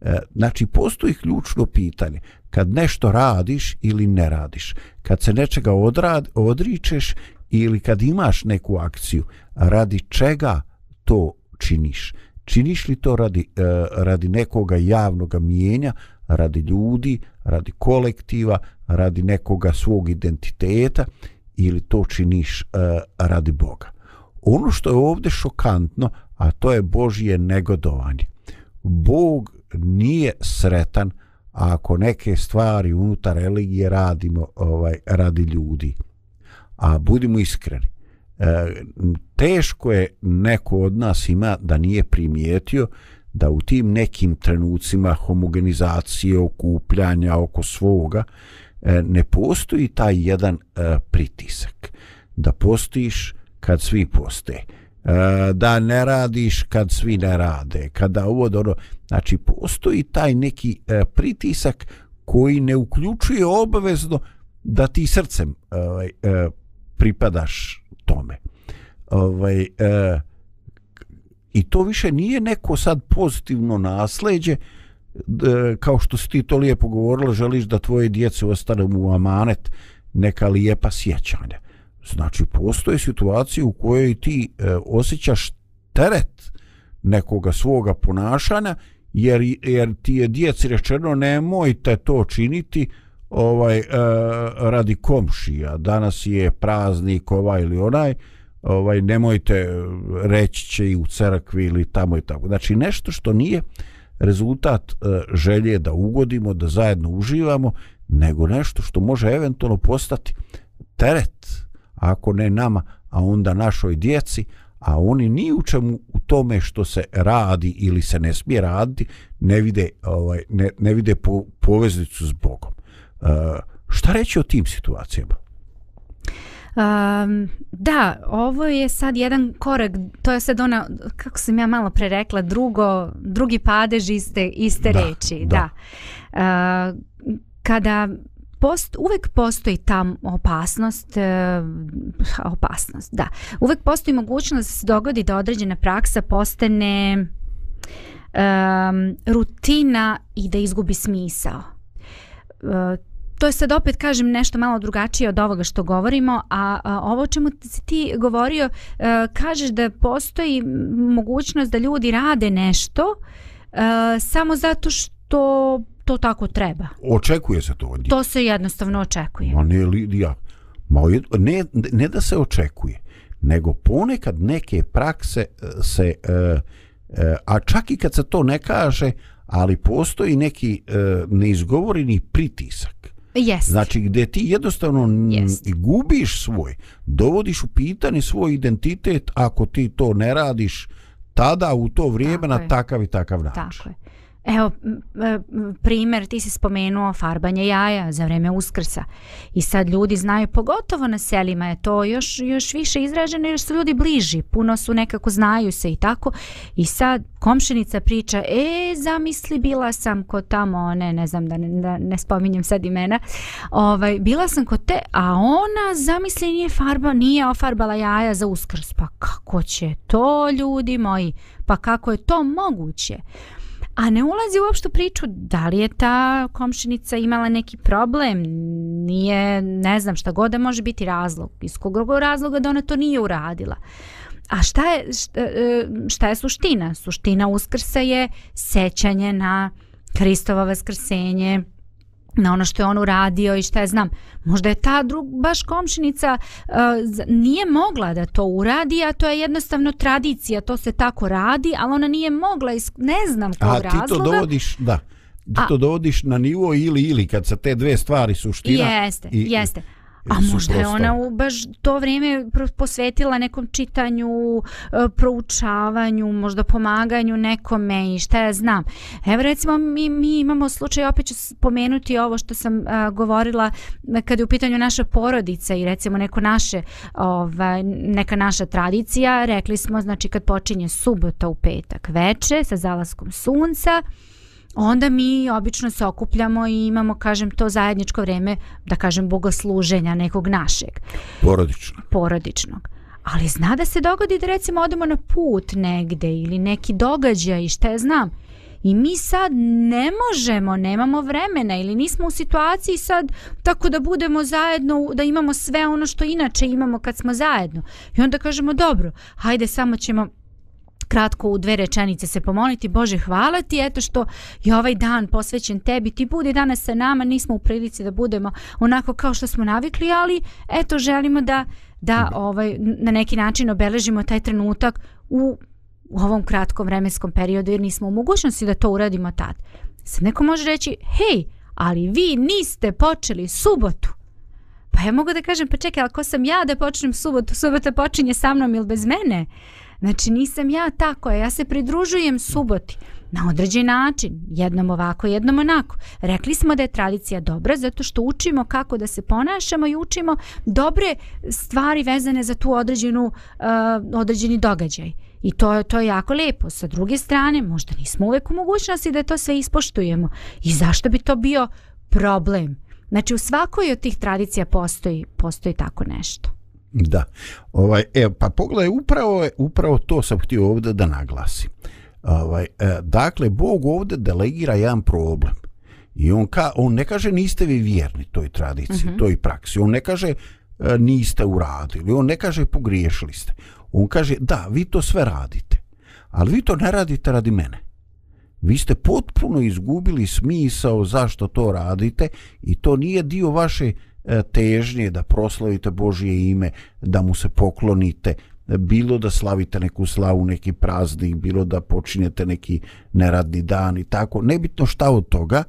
E, znači, postoji ključno pitanje. Kad nešto radiš ili ne radiš, kad se nečega odrad, odričeš ili kad imaš neku akciju, radi čega to činiš? Činiš li to radi, e, radi nekoga javnog mijenja, radi ljudi, radi kolektiva, radi nekoga svog identiteta ili to činiš e, radi Boga? ono što je ovdje šokantno, a to je Božje negodovanje. Bog nije sretan ako neke stvari unutar religije radimo ovaj radi ljudi. A budimo iskreni. E, teško je neko od nas ima da nije primijetio da u tim nekim trenucima homogenizacije, okupljanja oko svoga, e, ne postoji taj jedan e, pritisak. Da postojiš kad svi poste. E, da ne radiš kad svi ne rade. Kada ovo dobro, znači postoji taj neki e, pritisak koji ne uključuje obavezno da ti srcem ovaj, e, pripadaš tome. Ovaj, e, I to više nije neko sad pozitivno nasleđe, e, kao što si ti to lijepo govorila, želiš da tvoje djece ostane u amanet neka lijepa sjećanja. Znači, postoje situacije u kojoj ti e, osjećaš teret nekoga svoga ponašanja, jer, jer ti je djeci rečeno nemojte to činiti ovaj e, radi komšija. Danas je praznik ovaj ili onaj, ovaj nemojte reći će i u crkvi ili tamo i tako. Znači, nešto što nije rezultat e, želje da ugodimo, da zajedno uživamo, nego nešto što može eventualno postati teret ako ne nama, a onda našoj djeci, a oni ni u čemu u tome što se radi ili se ne smije raditi, ne vide, ovaj, ne, ne vide po, poveznicu s Bogom. Uh, šta reći o tim situacijama? Um, da, ovo je sad jedan korak, to je sad ona, kako sam ja malo pre rekla, drugo, drugi padež iste, iste da, reči. Da. da. Uh, kada post, uvek postoji ta opasnost, e, opasnost, da. Uvek postoji mogućnost da se dogodi da određena praksa postane e, rutina i da izgubi smisao. E, to je sad opet kažem nešto malo drugačije od ovoga što govorimo, a, a ovo čemu si ti govorio, e, kažeš da postoji mogućnost da ljudi rade nešto e, samo zato što to tako treba. Očekuje se to od njih. To se jednostavno očekuje. Ma ne, Lidija, ma ne, ne da se očekuje, nego ponekad neke prakse e, se, a čak i kad se to ne kaže, ali postoji neki neizgovoreni pritisak. Jest. Znači gdje ti jednostavno Jest. gubiš svoj, dovodiš u pitanje svoj identitet ako ti to ne radiš tada u to vrijeme tako na je. takav i takav način. Tako je. Evo, primjer, ti si spomenuo farbanje jaja za vreme uskrsa. I sad ljudi znaju, pogotovo na selima je to još, još više izraženo jer su ljudi bliži, puno su nekako znaju se i tako. I sad komšinica priča, e, zamisli, bila sam kod tamo, ne, ne znam da ne, da ne spominjem sad imena, ovaj, bila sam kod te, a ona, zamisli, nije farba, nije ofarbala jaja za uskrs. Pa kako će to, ljudi moji? Pa kako je to moguće? A ne ulazi uopšte u priču da li je ta komšinica imala neki problem, nije, ne znam šta god da može biti razlog, iz kog razloga da ona to nije uradila. A šta je, šta, e, šta je suština? Suština uskrsa je sećanje na Hristovo vaskrsenje, na ono što je on uradio i šta je znam. Možda je ta drug, baš komšinica uh, nije mogla da to uradi, a to je jednostavno tradicija, to se tako radi, ali ona nije mogla iz ne znam kog A ti razloga. to dovodiš, da, ti A- to dovodiš na nivo ili ili kad sa te dve stvari suština Jeste, i, jeste. A možda je ona u baš to vrijeme posvetila nekom čitanju, e, proučavanju, možda pomaganju nekome i šta ja znam. Evo recimo mi, mi imamo slučaj, opet ću spomenuti ovo što sam a, govorila e, kad je u pitanju naša porodica i recimo neko naše, ovaj, neka naša tradicija. Rekli smo znači kad počinje subota u petak veče sa zalaskom sunca, onda mi obično se okupljamo i imamo, kažem, to zajedničko vreme, da kažem, bogosluženja nekog našeg, porodično. porodičnog. Ali zna da se dogodi da recimo odemo na put negde ili neki događaj, šta ja znam. I mi sad ne možemo, nemamo vremena ili nismo u situaciji sad tako da budemo zajedno, da imamo sve ono što inače imamo kad smo zajedno. I onda kažemo dobro, hajde samo ćemo kratko u dve rečenice se pomoliti Bože hvala ti eto što je ovaj dan posvećen tebi ti budi danas sa nama nismo u prilici da budemo onako kao što smo navikli ali eto želimo da da ovaj na neki način obeležimo taj trenutak u u ovom kratkom vremenskom periodu jer nismo u mogućnosti da to uradimo tad. Sad neko može reći, hej, ali vi niste počeli subotu. Pa ja mogu da kažem, pa čekaj, ali ko sam ja da počnem subotu? Subota počinje sa mnom ili bez mene? Znači nisam ja tako, ja se pridružujem suboti na određen način, jednom ovako, jednom onako. Rekli smo da je tradicija dobra zato što učimo kako da se ponašamo i učimo dobre stvari vezane za tu određenu, uh, određeni događaj. I to, to je jako lepo. Sa druge strane, možda nismo uvek u mogućnosti da to sve ispoštujemo. I zašto bi to bio problem? Znači u svakoj od tih tradicija postoji, postoji tako nešto. Da. Ovaj, evo, pa pogledaj, upravo, je, upravo to sam htio ovdje da naglasim. Ovaj, e, dakle, Bog ovdje delegira jedan problem. I on, ka, on ne kaže niste vi vjerni toj tradiciji, mm -hmm. toj praksi. On ne kaže e, niste uradili. On ne kaže pogriješili ste. On kaže da, vi to sve radite. Ali vi to ne radite radi mene. Vi ste potpuno izgubili smisao zašto to radite i to nije dio vaše e, E, težnje da proslavite Božje ime, da mu se poklonite, bilo da slavite neku slavu, neki praznik, bilo da počinjete neki neradni dan i tako, nebitno šta od toga.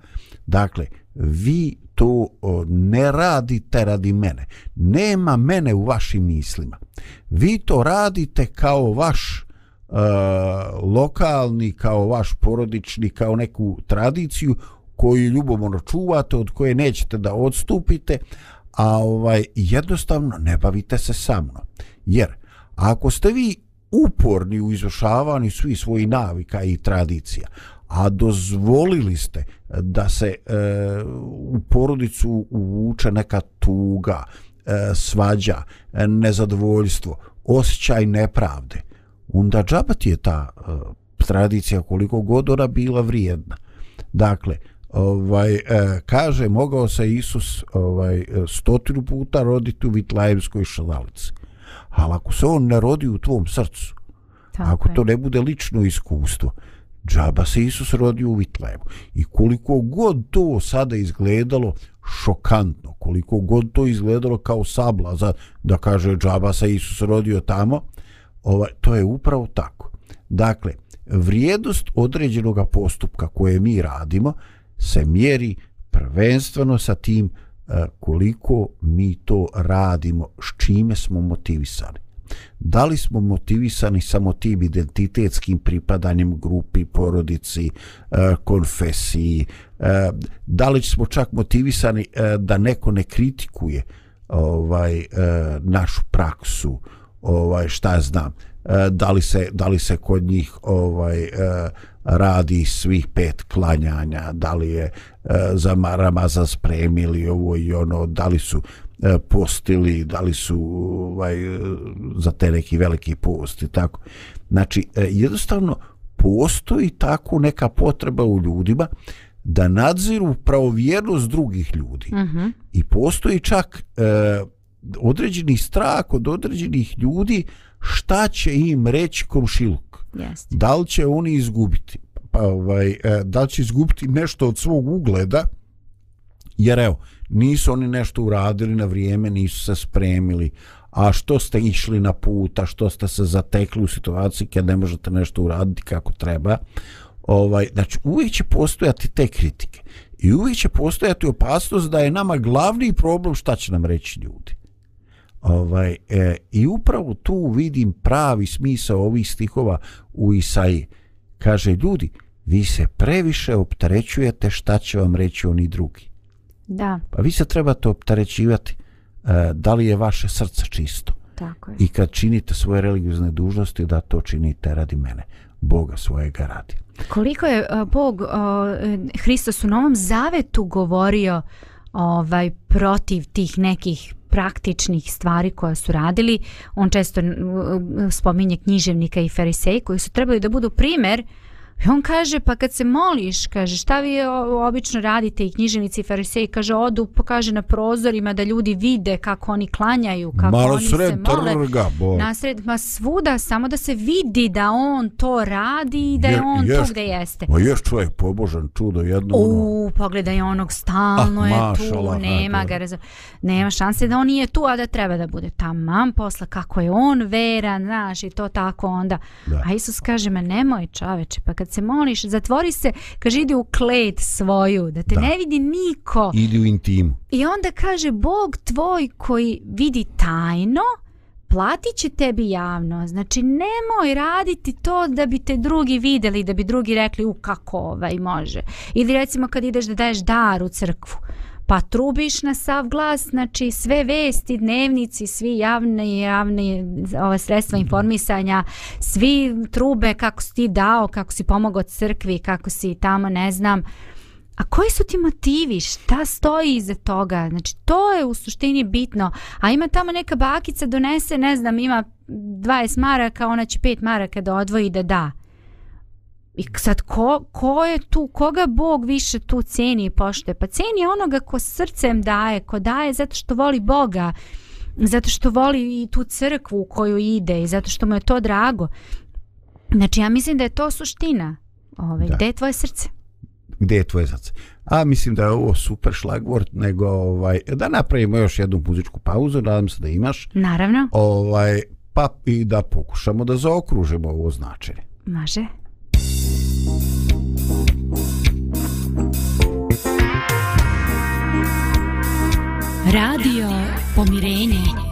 Dakle, vi to ne radite radi mene. Nema mene u vašim mislima. Vi to radite kao vaš uh, lokalni, kao vaš porodični, kao neku tradiciju koju ljubomorno čuvate, od koje nećete da odstupite, a ovaj jednostavno ne bavite se sa mnom. Jer ako ste vi uporni u izvršavanju svih svojih navika i tradicija, a dozvolili ste da se e, u porodicu uvuče neka tuga, e, svađa, e, nezadovoljstvo, osjećaj nepravde, onda džaba ti je ta e, tradicija koliko god ona bila vrijedna. Dakle, ovaj e, kaže mogao se Isus ovaj e, stotinu puta roditi u Vitlajevskoj šalalici. Ali ako se on ne rodi u tvom srcu, Tako ako je. to ne bude lično iskustvo, džaba se Isus rodio u Vitlevu. I koliko god to sada izgledalo šokantno, koliko god to izgledalo kao sabla za da kaže džaba se Isus rodio tamo, ovaj, to je upravo tako. Dakle, vrijednost određenog postupka koje mi radimo se mjeri prvenstveno sa tim e, koliko mi to radimo, s čime smo motivisani. Da li smo motivisani samo tim identitetskim pripadanjem grupi, porodici, e, konfesiji, e, da li smo čak motivisani da neko ne kritikuje ovaj našu praksu, ovaj šta znam, da li se da li se kod njih ovaj radi svih pet klanjanja, da li je e, za Ramazan spremili ovo i ono, da li su e, postili, da li su ovaj, e, za te neki veliki post i tako. Znači, jednostavno postoji tako neka potreba u ljudima da nadziru pravovjernost drugih ljudi. Mhm. Mm I postoji čak e, određeni strah od određenih ljudi šta će im reći komšiluk. Yes. Da li će oni izgubiti? Pa, ovaj, e, da li će izgubiti nešto od svog ugleda? Jer evo, nisu oni nešto uradili na vrijeme, nisu se spremili. A što ste išli na put, a što ste se zatekli u situaciji kad ne možete nešto uraditi kako treba? Ovaj, znači, uvijek će postojati te kritike. I uvijek će postojati opasnost da je nama glavni problem šta će nam reći ljudi. Ovaj, e, I upravo tu vidim pravi smisao ovih stihova u Isaiji. Kaže, ljudi, vi se previše opterećujete šta će vam reći oni drugi. Da, Pa vi se trebate opterećivati e, da li je vaše srce čisto. tako je. I kad činite svoje religiozne dužnosti, da to činite radi mene. Boga svojega radi. Koliko je a, Bog, e, Hristos u Novom Zavetu govorio ovaj protiv tih nekih praktičnih stvari koje su radili. On često spominje književnika i fariseji koji su trebali da budu primer I on kaže, pa kad se moliš, kaže, šta vi o- obično radite i književnici i fariseji, kaže, odu, pokaže na prozorima da ljudi vide kako oni klanjaju, kako Malo oni sred se mole. trga, bo. Nasred, ma svuda, samo da se vidi da on to radi i da je Jer- on jest. tu gde jeste. Ma još čovjek pobožan čudo jedno. ono. U, pogledaj onog, stalno Ah, je mašala, tu, nema ha, ga, razum- nema šanse da on nije tu, a da treba da bude tamam posla, kako je on veran, znaš, i to tako onda. Da. A Isus kaže, ma nemoj čoveče, pa kad se moliš, zatvori se, kaže, idi u klet svoju, da te Da. ne vidi niko. Idi u intimu. I onda kaže, Bog tvoj koji vidi tajno, platit će tebi javno. Znači, nemoj raditi to da bi te drugi videli, da bi drugi rekli, u kako ovaj može. Ili recimo kad ideš da daješ dar u crkvu, pa trubiš na sav glas, znači sve vesti, dnevnici, svi javne javne ova sredstva informisanja, svi trube kako si ti dao, kako si pomogao crkvi, kako si tamo, ne znam, A koji su ti motivi? Šta stoji iza toga? Znači, to je u suštini bitno. A ima tamo neka bakica donese, ne znam, ima 20 maraka, ona će 5 maraka da odvoji da da. I sad, ko, ko je tu, koga Bog više tu ceni i poštuje? Pa ceni onoga ko srcem daje, ko daje zato što voli Boga, zato što voli i tu crkvu u koju ide i zato što mu je to drago. Znači, ja mislim da je to suština. Ove, Da. gde je tvoje srce? Gdje je tvoje srce? A mislim da je ovo super šlagvort, nego ovaj, da napravimo još jednu muzičku pauzu, nadam se da imaš, Naravno, ovaj, pa i da pokušamo da zaokružimo ovo značenje. može. Radio Pomirenje.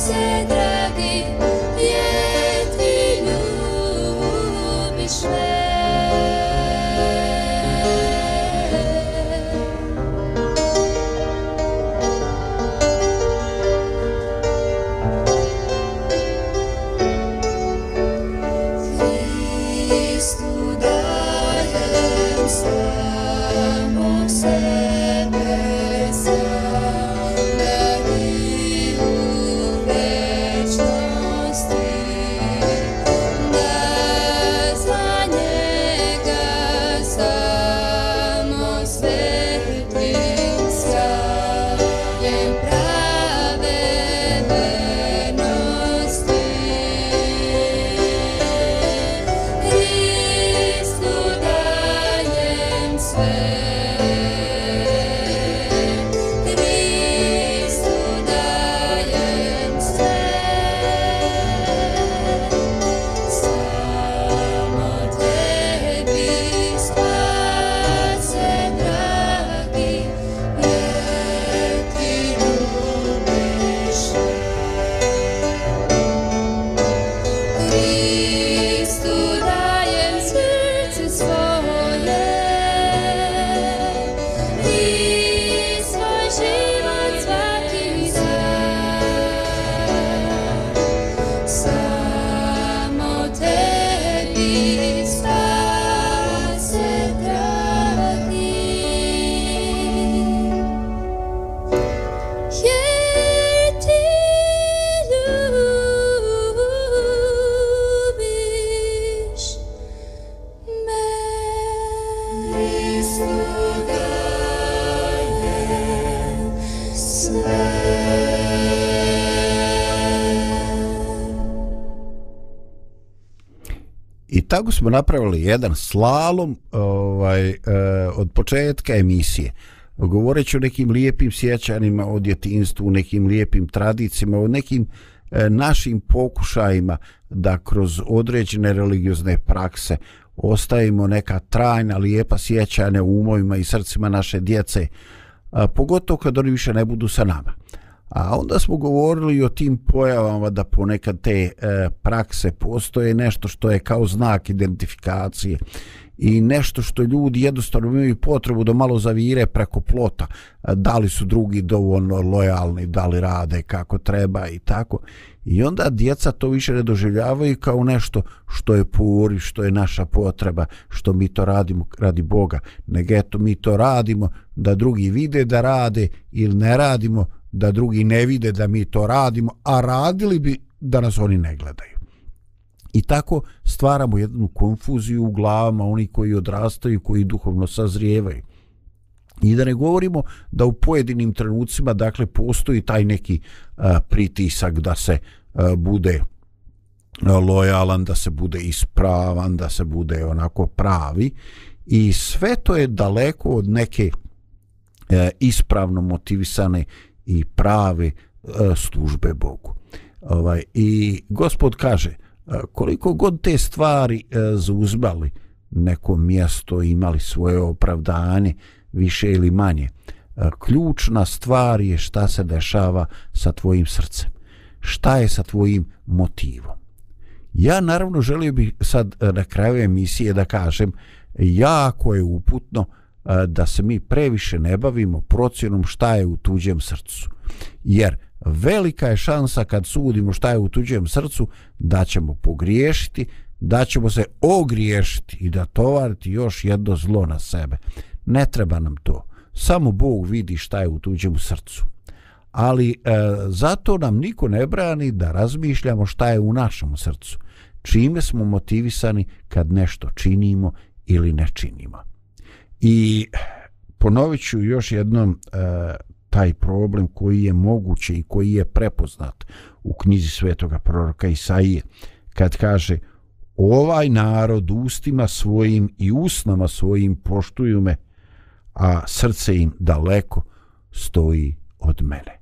say tako smo napravili jedan slalom ovaj, e, od početka emisije. Govoreći o nekim lijepim sjećanima o djetinstvu, nekim lijepim tradicijama, o nekim e, našim pokušajima da kroz određene religiozne prakse ostavimo neka trajna, lijepa sjećanja u umovima i srcima naše djece, a, pogotovo kad oni više ne budu sa nama. A onda smo govorili o tim pojavama da ponekad te e, prakse postoje nešto što je kao znak identifikacije i nešto što ljudi jednostavno imaju potrebu da malo zavire preko plota, e, da li su drugi dovoljno lojalni, da li rade kako treba i tako. I onda djeca to više ne doživljavaju kao nešto što je puri, što je naša potreba, što mi to radimo radi Boga, nego eto mi to radimo da drugi vide da rade ili ne radimo da drugi ne vide da mi to radimo, a radili bi da nas oni ne gledaju. I tako stvaramo jednu konfuziju u glavama oni koji odrastaju, koji duhovno sazrijevaju. I da ne govorimo da u pojedinim trenucima dakle postoji taj neki a, pritisak da se a, bude lojalan, da se bude ispravan, da se bude onako pravi i sve to je daleko od neke e, ispravno motivisane i prave e, službe Bogu. Ovaj i gospod kaže e, koliko god te stvari e, zauzbali neko mjesto imali svoje opravdanje više ili manje ključna stvar je šta se dešava sa tvojim srcem šta je sa tvojim motivom ja naravno želio bih sad na kraju emisije da kažem jako je uputno uh, da se mi previše ne bavimo procjenom šta je u tuđem srcu. Jer velika je šansa kad sudimo šta je u tuđem srcu da ćemo pogriješiti da ćemo se ogriješiti i da tovariti još jedno zlo na sebe. Ne treba nam to. Samo Bog vidi šta je u tuđem srcu. Ali e, zato nam niko ne brani da razmišljamo šta je u našem srcu. Čime smo motivisani kad nešto činimo ili ne činimo i ponovit ću još jednom e, taj problem koji je moguće i koji je prepoznat u knjizi svetoga proroka Isaije kad kaže ovaj narod ustima svojim i usnama svojim poštuju me a srce im daleko stoji od mene.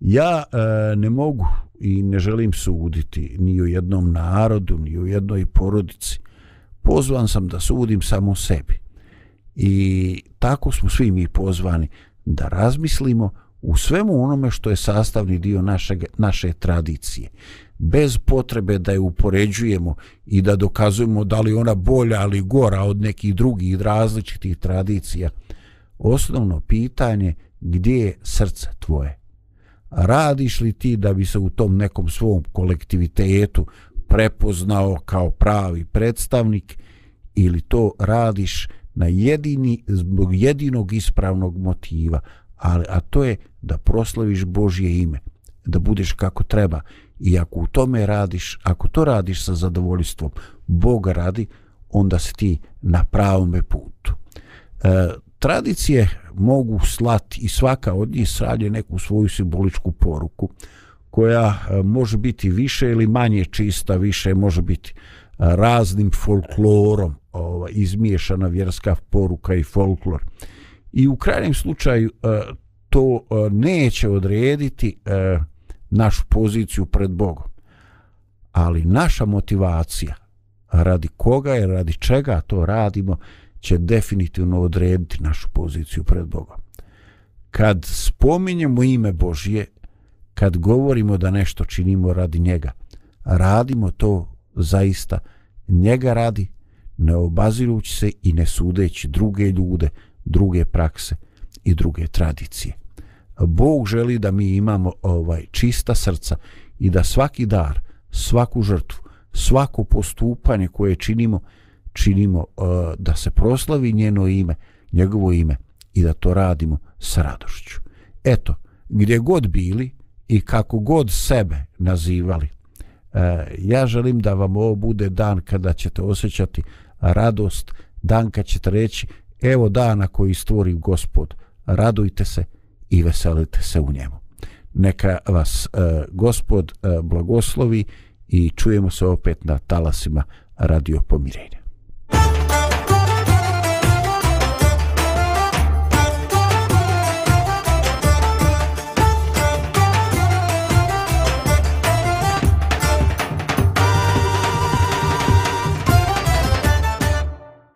Ja e, ne mogu i ne želim suditi ni u jednom narodu ni u jednoj porodici. Pozvan sam da sudim samo sebi i tako smo svi mi pozvani da razmislimo u svemu onome što je sastavni dio našeg, naše tradicije. Bez potrebe da je upoređujemo i da dokazujemo da li ona bolja ali gora od nekih drugih različitih tradicija. Osnovno pitanje gdje je srce tvoje? Radiš li ti da bi se u tom nekom svom kolektivitetu prepoznao kao pravi predstavnik ili to radiš na jedini zbog jedinog ispravnog motiva ali a to je da proslaviš Božje ime da budeš kako treba. I ako u tome radiš ako to radiš sa zadovoljstvom Boga radi onda si ti na pravome putu. E, tradicije mogu slati i svaka od njih sralje neku svoju simboličku poruku koja e, može biti više ili manje čista, više može biti e, raznim folklorom ova, izmiješana vjerska poruka i folklor. I u krajnjem slučaju e, to e, neće odrediti e, našu poziciju pred Bogom. Ali naša motivacija radi koga je, radi čega to radimo, će definitivno odrediti našu poziciju pred Bogom. Kad spominjemo ime Božje, kad govorimo da nešto činimo radi njega, radimo to zaista njega radi, ne obazirući se i ne sudeći druge ljude, druge prakse i druge tradicije. Bog želi da mi imamo ovaj čista srca i da svaki dar, svaku žrtvu, svako postupanje koje činimo, činimo uh, da se proslavi njeno ime, njegovo ime i da to radimo sa radošću. Eto, gdje god bili i kako god sebe nazivali, uh, ja želim da vam ovo bude dan kada ćete osjećati radost, dan kad ćete reći evo dana koji stvori gospod, radujte se i veselite se u njemu. Neka vas e, gospod e, blagoslovi i čujemo se opet na talasima radio pomirenja.